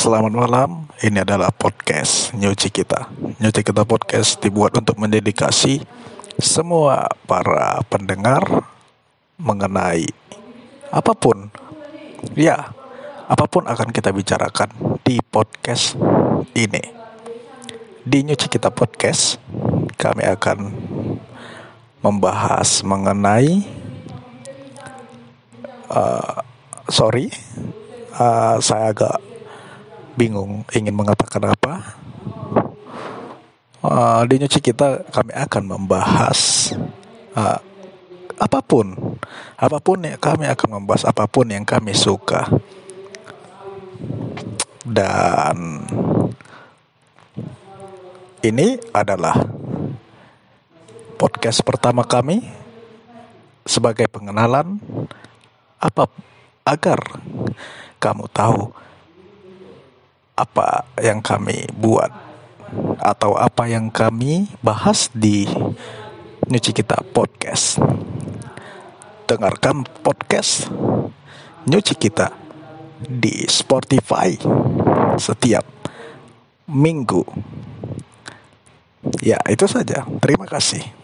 Selamat malam, ini adalah podcast Nyuci Kita. Nyuci Kita Podcast dibuat untuk mendedikasi semua para pendengar mengenai apa pun. Ya, apa pun akan kita bicarakan di podcast ini. Di Nyuci Kita Podcast, kami akan membahas mengenai uh, Sorry, uh, saya agak bingung ingin mengatakan apa. Uh, di nyuci kita kami akan membahas uh, apa pun, apa pun yang kami akan membahas apa pun yang kami suka dan ini adalah podcast pertama kami sebagai pengenalan apa agar kamu tahu apa yang kami buat atau apa yang kami bahas di Nyuci Kita Podcast. Dengarkan podcast Nyuci Kita di Spotify setiap minggu. Ya, itu saja. Terima kasih.